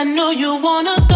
I know you wanna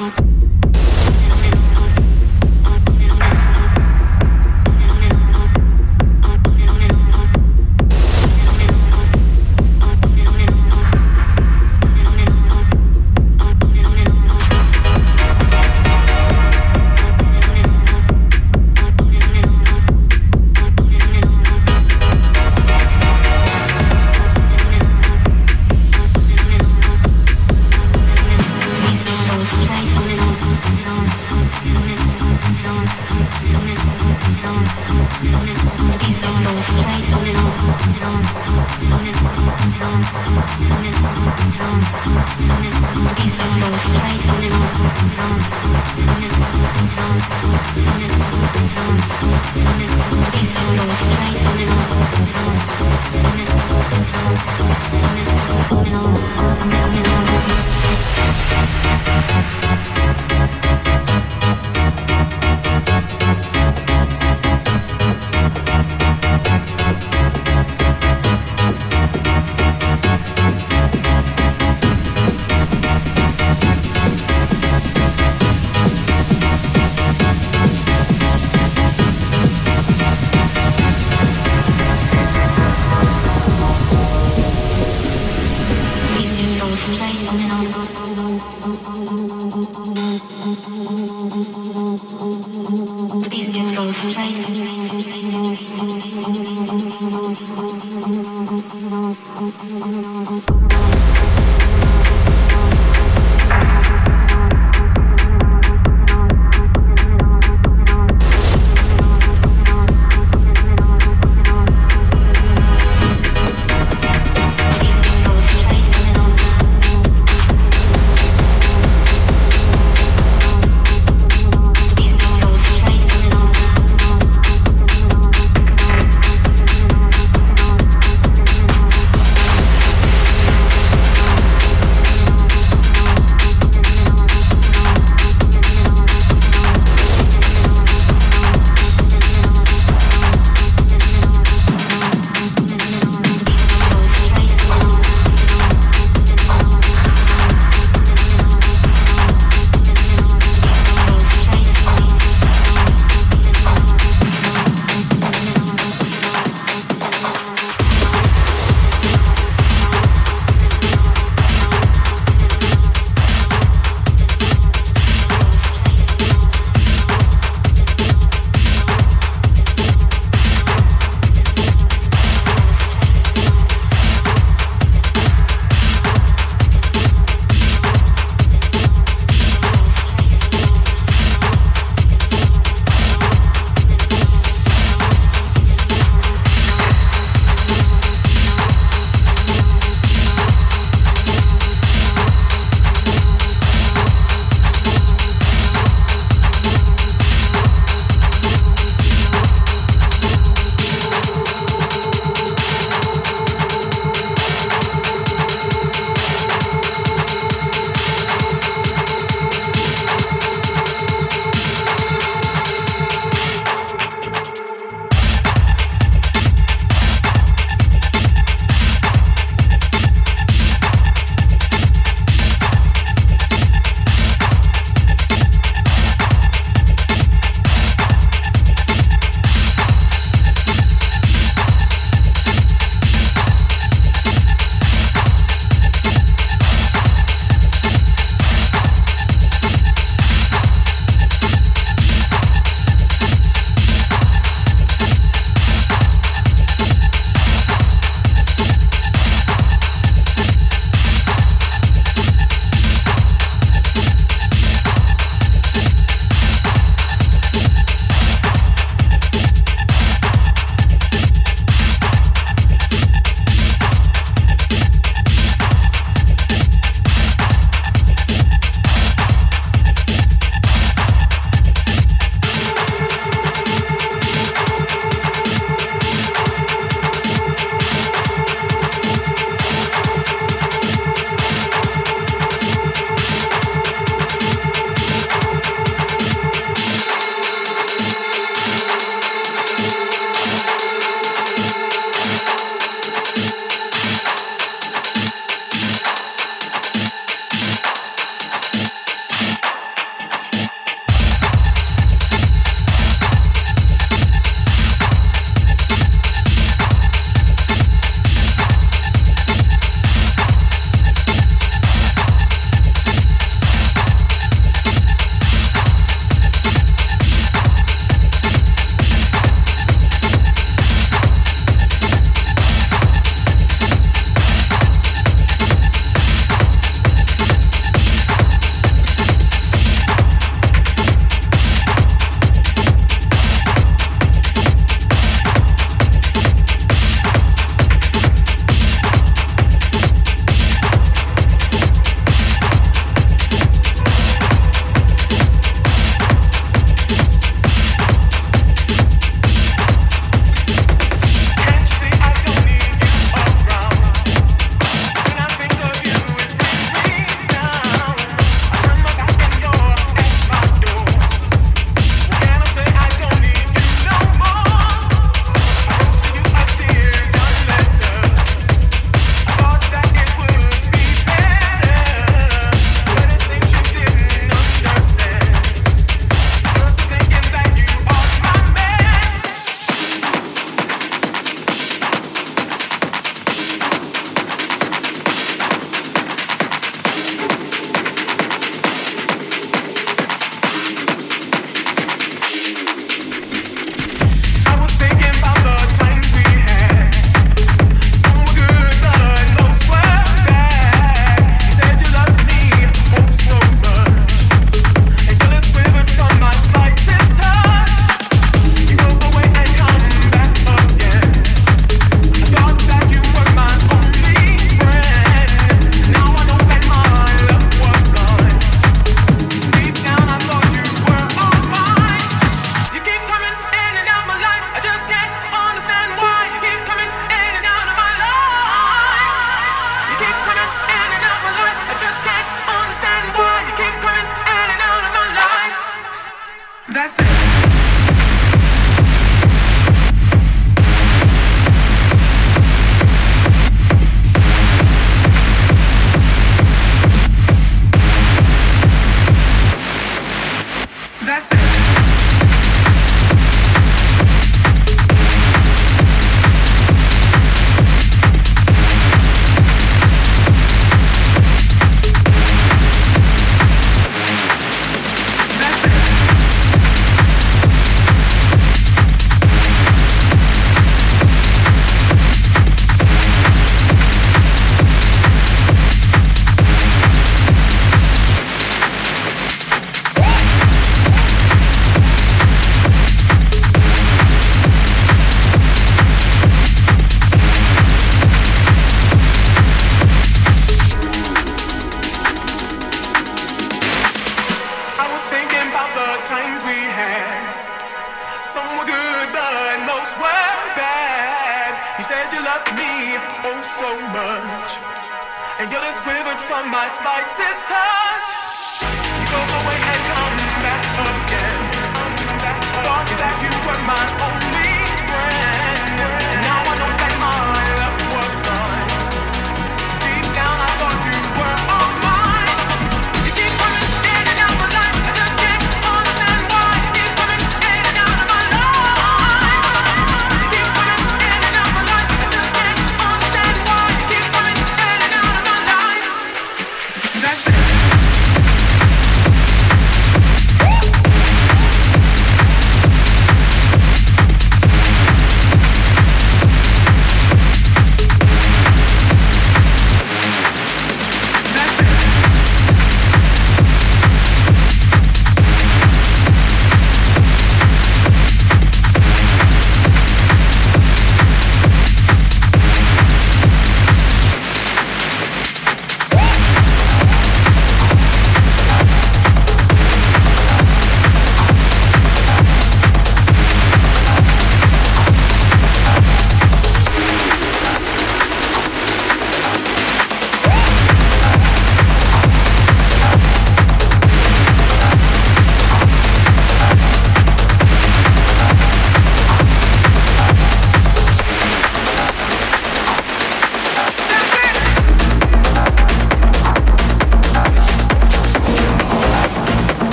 Thank you.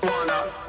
One up.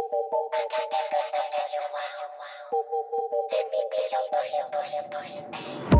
Push, push, push, push, push, push, push, push, push, push, push, push, push, hey.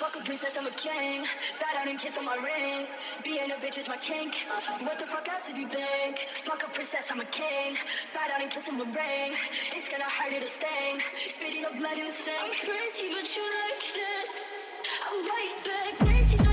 Fuck a princess, I'm a king. Bat out and kiss on my ring. Being a bitch is my kink. What the fuck else do you think? Fuck a princess, I'm a king. Bat out and kiss on my ring. It's gonna hurt, it'll sting. Spitting up blood in the sink. I'm crazy, but you like that. I'm right back.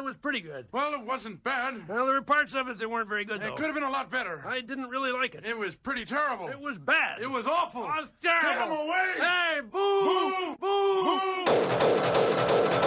It was pretty good. Well, it wasn't bad. Well, there were parts of it that weren't very good, It though. could have been a lot better. I didn't really like it. It was pretty terrible. It was bad. It was awful. It was terrible. Get him away! Hey, boo! Boo! Boo!